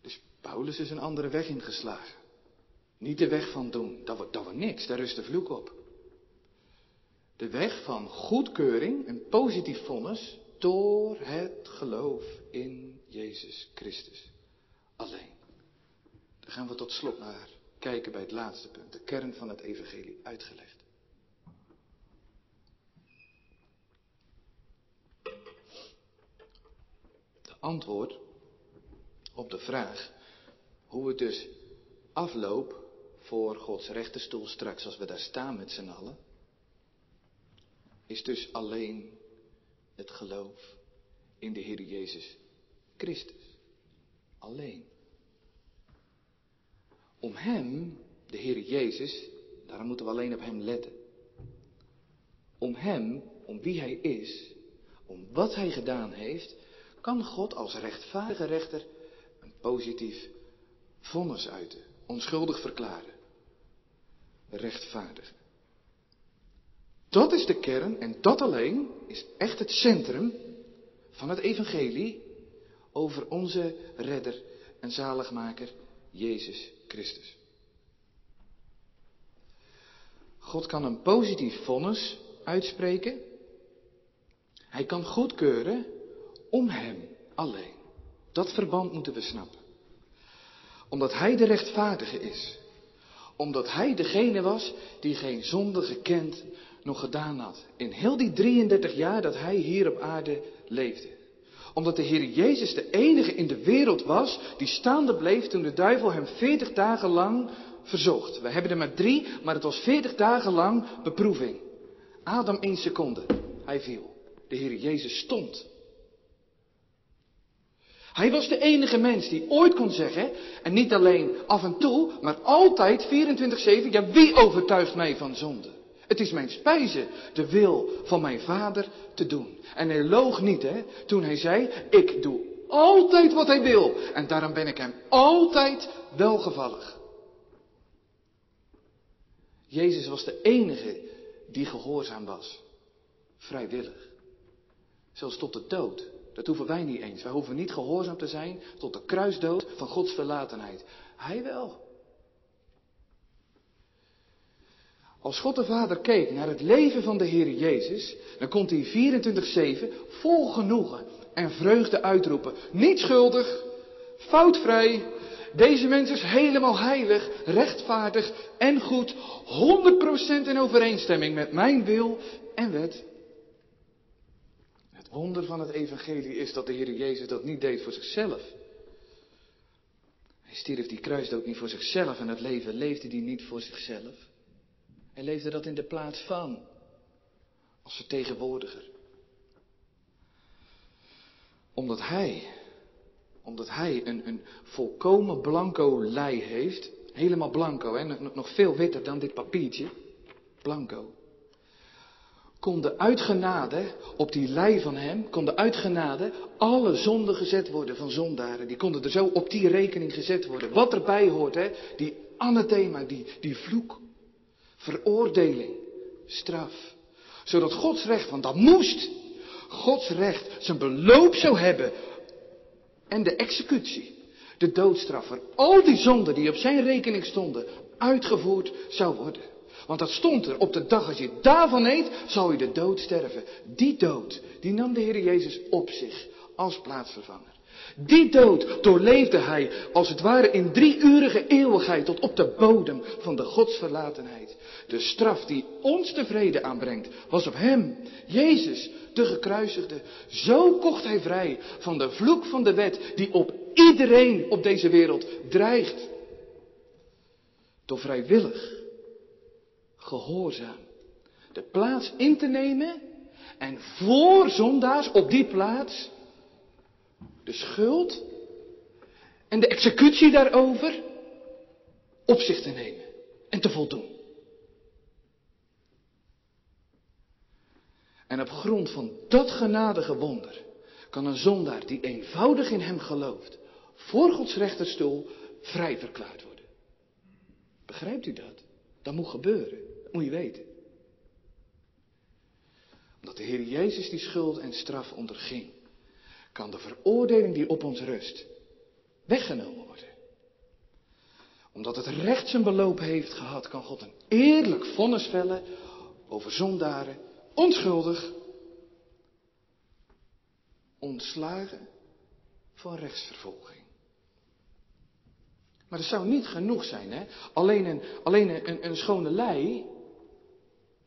Dus Paulus is een andere weg ingeslagen. Niet de weg van doen, dat wordt, dat niks, daar rust de vloek op. De weg van goedkeuring en positief vonnis door het geloof in Jezus Christus. Alleen. Daar gaan we tot slot naar kijken bij het laatste punt, de kern van het evangelie uitgelegd. De antwoord op de vraag hoe het dus afloopt voor Gods rechterstoel straks als we daar staan met z'n allen, is dus alleen het geloof in de Heer Jezus Christus. Alleen. Om Hem, de Heer Jezus, daarom moeten we alleen op Hem letten. Om Hem, om wie Hij is, om wat Hij gedaan heeft, kan God als rechtvaardige rechter een positief vonnis uiten, onschuldig verklaren. Rechtvaardig. Dat is de kern en dat alleen is echt het centrum van het evangelie over onze redder en zaligmaker Jezus Christus. God kan een positief vonnis uitspreken. Hij kan goedkeuren om Hem alleen. Dat verband moeten we snappen. Omdat Hij de rechtvaardige is. Omdat Hij degene was die geen zonde gekend nog gedaan had. In heel die 33 jaar dat hij hier op aarde leefde. Omdat de Heer Jezus de enige in de wereld was die staande bleef toen de duivel hem 40 dagen lang verzocht. We hebben er maar drie, maar het was 40 dagen lang beproeving. Adam één seconde. Hij viel. De Heer Jezus stond. Hij was de enige mens die ooit kon zeggen, en niet alleen af en toe, maar altijd 24-7, ja wie overtuigt mij van zonde? Het is mijn spijze de wil van mijn vader te doen. En hij loog niet, hè, toen hij zei, ik doe Altijd wat hij wil. En daarom ben ik hem altijd welgevallig. Jezus was de enige die gehoorzaam was. Vrijwillig. Zelfs tot de dood. Dat hoeven wij niet eens. Wij hoeven niet gehoorzaam te zijn tot de kruisdood van Gods verlatenheid. Hij wel. Als God de Vader keek naar het leven van de Heer Jezus, dan kon hij 24-7 vol genoegen en vreugde uitroepen. Niet schuldig, foutvrij. Deze mens is helemaal heilig, rechtvaardig en goed. 100% in overeenstemming met mijn wil en wet. Het wonder van het evangelie is dat de Heer Jezus dat niet deed voor zichzelf. Hij stierf die kruisdood niet voor zichzelf en het leven leefde hij niet voor zichzelf. Hij leefde dat in de plaats van, als vertegenwoordiger. Omdat hij, omdat hij een, een volkomen blanco lei heeft, helemaal blanco, hè, nog veel witter dan dit papiertje, blanco. Kon de uitgenade op die lei van hem, kon de uitgenade alle zonden gezet worden van zondaren. Die konden er zo op die rekening gezet worden. Wat erbij hoort, hè, die anathema, die, die vloek veroordeling, straf. Zodat Gods recht, want dat moest, Gods recht zijn beloop zou hebben. En de executie, de doodstraf voor al die zonden die op zijn rekening stonden, uitgevoerd zou worden. Want dat stond er op de dag als je daarvan eet, zal je de dood sterven. Die dood, die nam de Heer Jezus op zich als plaatsvervanger. Die dood doorleefde hij als het ware in drieurige eeuwigheid tot op de bodem van de godsverlatenheid. De straf die ons tevreden aanbrengt, was op hem, Jezus, de gekruisigde. Zo kocht hij vrij van de vloek van de wet die op iedereen op deze wereld dreigt. Door vrijwillig, gehoorzaam, de plaats in te nemen en voor zondaars op die plaats de schuld en de executie daarover op zich te nemen en te voldoen. En op grond van dat genadige wonder kan een zondaar die eenvoudig in hem gelooft, voor Gods rechterstoel vrij verklaard worden. Begrijpt u dat? Dat moet gebeuren. Dat moet je weten. Omdat de Heer Jezus die schuld en straf onderging, kan de veroordeling die op ons rust weggenomen worden. Omdat het recht zijn beloop heeft gehad, kan God een eerlijk vonnis vellen over zondaren onschuldig, ontslagen van rechtsvervolging. Maar dat zou niet genoeg zijn, hè? Alleen een, alleen een, een schone lei,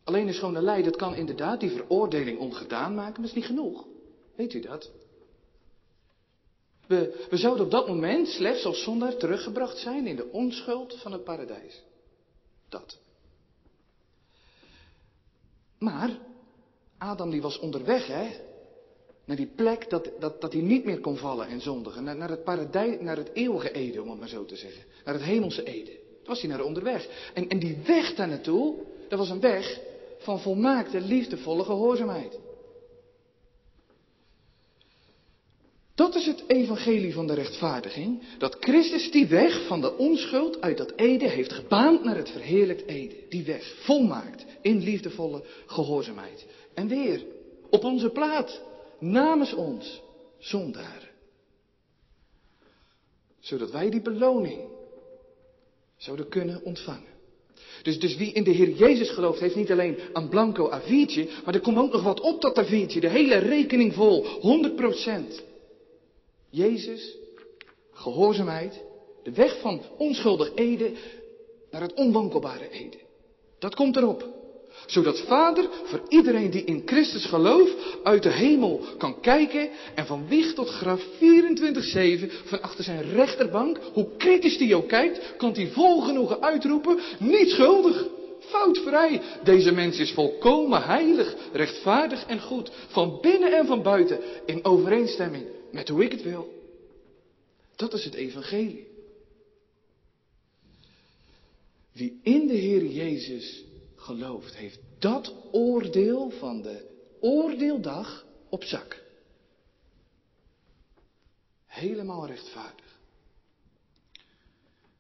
alleen een schone lei, dat kan inderdaad die veroordeling ongedaan maken, maar dat is niet genoeg. Weet u dat? We, we zouden op dat moment slechts als zondaar teruggebracht zijn in de onschuld van het paradijs. Dat. Maar Adam die was onderweg, hè? Naar die plek dat, dat, dat hij niet meer kon vallen en zondigen. Naar, naar het paradijs, naar het eeuwige Eden, om het maar zo te zeggen. Naar het hemelse Eden. Daar was hij naar onderweg. En, en die weg daar naartoe, dat was een weg van volmaakte, liefdevolle gehoorzaamheid. Dat is het evangelie van de rechtvaardiging. Dat Christus die weg van de onschuld uit dat Ede heeft gebaand naar het verheerlijkt Ede. Die weg volmaakt in liefdevolle gehoorzaamheid. En weer, op onze plaat, namens ons, zondaren. Zodat wij die beloning zouden kunnen ontvangen. Dus, dus wie in de Heer Jezus gelooft, heeft niet alleen een blanco A4'tje, maar er komt ook nog wat op dat A4'tje. De hele rekening vol, 100%. Jezus, gehoorzaamheid, de weg van onschuldig Ede naar het onwankelbare Ede. Dat komt erop zodat Vader voor iedereen die in Christus gelooft uit de hemel kan kijken en van wieg tot graf 24-7 van achter zijn rechterbank, hoe kritisch die ook kijkt, kan hij vol genoegen uitroepen, niet schuldig, foutvrij. Deze mens is volkomen heilig, rechtvaardig en goed, van binnen en van buiten, in overeenstemming met hoe ik het wil. Dat is het evangelie. Wie in de Heer Jezus gelooft, heeft dat oordeel van de oordeeldag op zak. Helemaal rechtvaardig.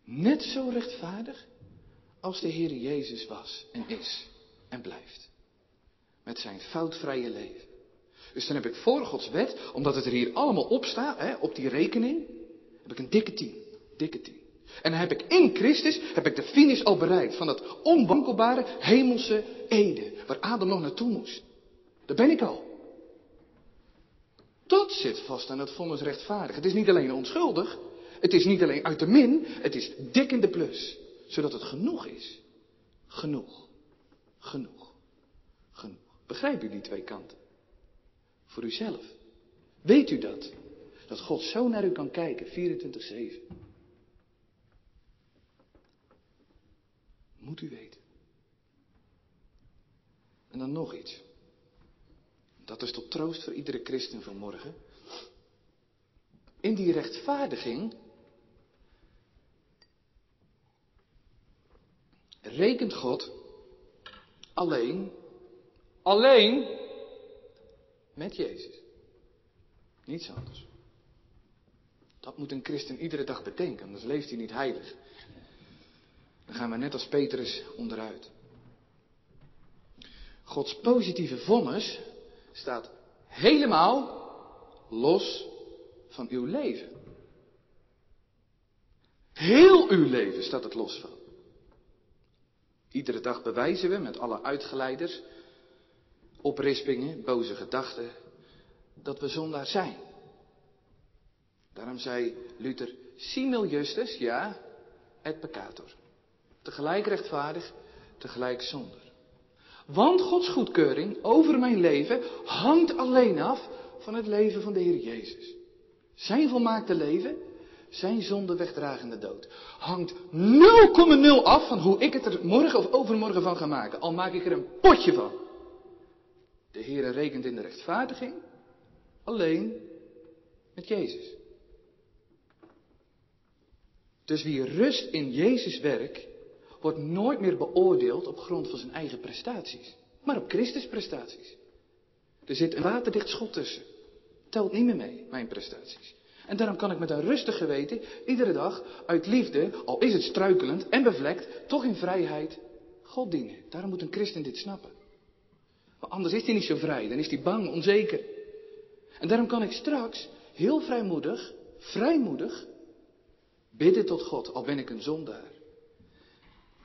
Net zo rechtvaardig als de Heer Jezus was en is en blijft. Met zijn foutvrije leven. Dus dan heb ik voor Gods wet, omdat het er hier allemaal op staat, hè, op die rekening, heb ik een dikke tien. Dikke tien. En heb ik in Christus, heb ik de finish al bereikt van dat onwankelbare hemelse Ede, waar Adam nog naartoe moest. Daar ben ik al. Dat zit vast aan het vonnis rechtvaardig. Het is niet alleen onschuldig, het is niet alleen uit de min, het is dik in de plus. Zodat het genoeg is. Genoeg. Genoeg. Genoeg. Begrijpt u die twee kanten? Voor uzelf. Weet u dat? Dat God zo naar u kan kijken, 24-7. Moet u weten. En dan nog iets. Dat is tot troost voor iedere christen van morgen. In die rechtvaardiging rekent God alleen, alleen met Jezus. Niets anders. Dat moet een christen iedere dag bedenken, anders leeft hij niet heilig. Dan gaan we net als Petrus onderuit. Gods positieve vonnis staat helemaal los van uw leven. Heel uw leven staat het los van. Iedere dag bewijzen we met alle uitgeleiders, oprispingen, boze gedachten, dat we zondaar zijn. Daarom zei Luther, simul justus, ja, et peccator. Tegelijk rechtvaardig, tegelijk zonder. Want Gods goedkeuring over mijn leven hangt alleen af van het leven van de Heer Jezus. Zijn volmaakte leven, zijn zonde wegdragende dood, hangt 0,0 af van hoe ik het er morgen of overmorgen van ga maken. Al maak ik er een potje van. De Heer rekent in de rechtvaardiging alleen met Jezus. Dus wie rust in Jezus werk, wordt nooit meer beoordeeld op grond van zijn eigen prestaties, maar op Christus prestaties. Er zit een waterdicht schot tussen. Telt niet meer mee, mijn prestaties. En daarom kan ik met een rustig geweten iedere dag uit liefde, al is het struikelend en bevlekt, toch in vrijheid God dienen. Daarom moet een christen dit snappen. Want anders is hij niet zo vrij, dan is hij bang, onzeker. En daarom kan ik straks heel vrijmoedig, vrijmoedig bidden tot God, al ben ik een zondaar.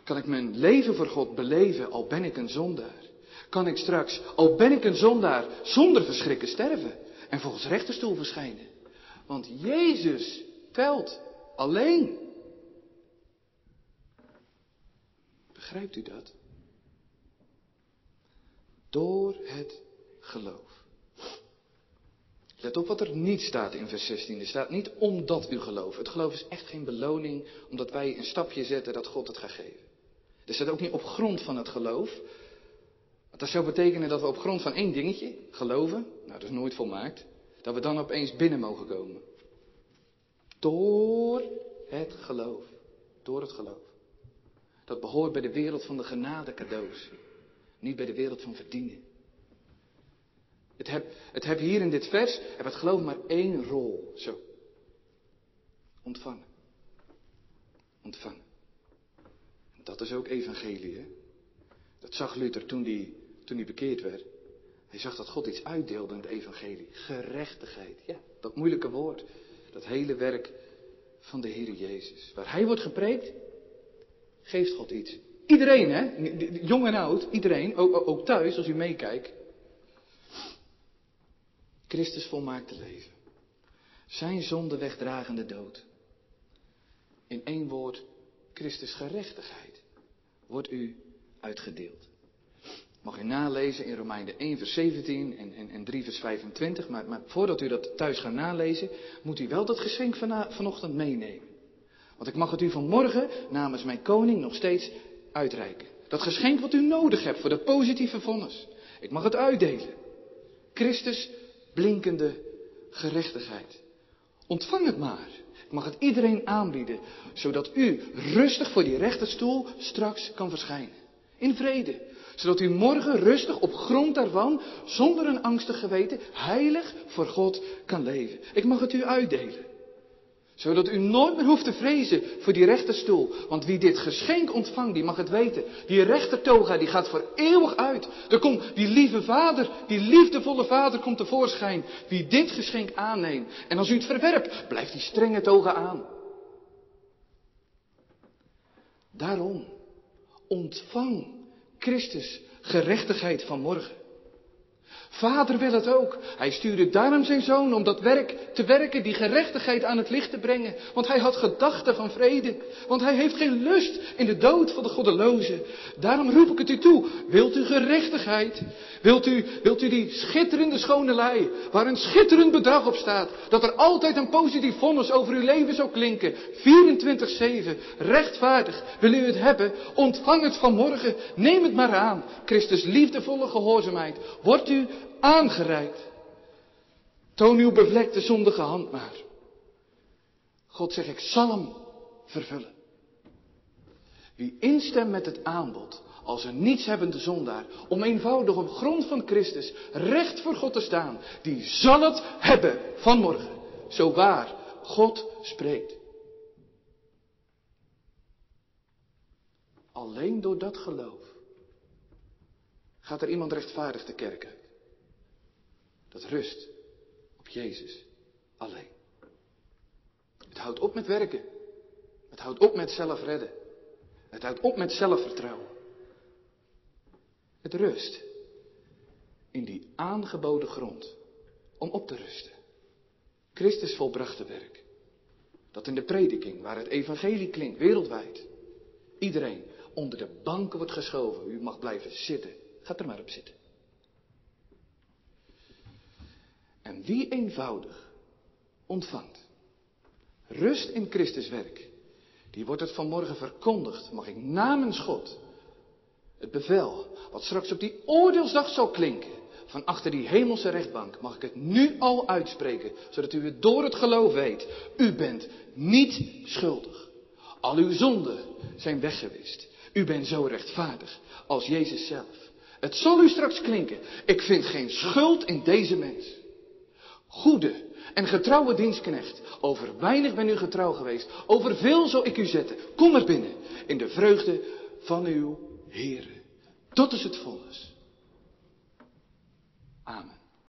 Kan ik mijn leven voor God beleven, al ben ik een zondaar? Kan ik straks, al ben ik een zondaar, zonder verschrikken sterven en volgens rechterstoel verschijnen? Want Jezus telt alleen. Begrijpt u dat? Door het geloof. Let op wat er niet staat in vers 16. Er staat niet omdat u gelooft. Het geloof is echt geen beloning omdat wij een stapje zetten dat God het gaat geven. Er staat ook niet op grond van het geloof. Want dat zou betekenen dat we op grond van één dingetje geloven. Nou, dat is nooit volmaakt. Dat we dan opeens binnen mogen komen. Door het geloof. Door het geloof. Dat behoort bij de wereld van de genade cadeaus. Niet bij de wereld van verdienen. Het heb, het heb hier in dit vers, heb het geloof maar één rol. Zo. Ontvangen. Ontvangen. Dat is ook evangelie, hè? Dat zag Luther toen hij toen die bekeerd werd. Hij zag dat God iets uitdeelde in het evangelie. Gerechtigheid. Ja, dat moeilijke woord. Dat hele werk van de Heer Jezus. Waar Hij wordt gepreekt, geeft God iets. Iedereen, hè? Jong en oud, iedereen. Ook, ook thuis, als u meekijkt. Christus volmaakte leven. Zijn zonde wegdragende dood. In één woord, Christus gerechtigheid wordt u uitgedeeld. Mag u nalezen in Romeinen 1 vers 17 en, en, en 3 vers 25. Maar, maar, voordat u dat thuis gaat nalezen, moet u wel dat geschenk van, vanochtend meenemen. Want ik mag het u vanmorgen namens mijn koning nog steeds uitreiken. Dat geschenk wat u nodig hebt voor dat positieve vonnis. Ik mag het uitdelen. Christus blinkende gerechtigheid. Ontvang het maar. Ik mag het iedereen aanbieden, zodat u rustig voor die rechterstoel straks kan verschijnen. In vrede. Zodat u morgen rustig op grond daarvan, zonder een angstig geweten, heilig voor God kan leven. Ik mag het u uitdelen. Zodat u nooit meer hoeft te vrezen voor die rechterstoel. Want wie dit geschenk ontvangt, die mag het weten. Die rechtertoga, die gaat voor eeuwig uit. Er komt die lieve vader, die liefdevolle vader komt tevoorschijn. Wie dit geschenk aanneemt. En als u het verwerpt, blijft die strenge toga aan. Daarom, ontvang Christus gerechtigheid van morgen. Vader wil het ook. Hij stuurde daarom zijn zoon om dat werk te werken, die gerechtigheid aan het licht te brengen. Want hij had gedachten van vrede. Want hij heeft geen lust in de dood van de goddelozen. Daarom roep ik het u toe. Wilt u gerechtigheid? Wilt u, wilt u die schitterende schone lei, waar een schitterend bedrag op staat, dat er altijd een positief vonnis over uw leven zou klinken, 24-7, rechtvaardig, wil u het hebben, ontvang het vanmorgen, neem het maar aan. Christus liefdevolle gehoorzaamheid, wordt u aangereikt. Toon uw bevlekte zondige hand maar. God zegt, ik zal hem vervullen. Wie instemt met het aanbod als een nietshebbende zondaar, om eenvoudig op grond van Christus recht voor God te staan, die zal het hebben vanmorgen. Zo waar God spreekt. Alleen door dat geloof gaat er iemand rechtvaardig de kerk uit. Dat rust op Jezus alleen. Het houdt op met werken. Het houdt op met zelf redden. Het houdt op met zelfvertrouwen. Het rust in die aangeboden grond om op te rusten. Christus volbrachte werk. Dat in de prediking, waar het evangelie klinkt, wereldwijd, iedereen onder de banken wordt geschoven. U mag blijven zitten. Ga er maar op zitten. En wie eenvoudig ontvangt rust in Christus werk, die wordt het vanmorgen verkondigd, mag ik namens God het bevel, wat straks op die oordeelsdag zal klinken, van achter die hemelse rechtbank, mag ik het nu al uitspreken, zodat u het door het geloof weet. U bent niet schuldig. Al uw zonden zijn weggewist. U bent zo rechtvaardig als Jezus zelf. Het zal u straks klinken. Ik vind geen schuld in deze mens. Goede en getrouwe dienstknecht. Over weinig ben u getrouw geweest. Over veel zal ik u zetten. Kom er binnen in de vreugde van uw Heere. Dat is het vonnis. Amen.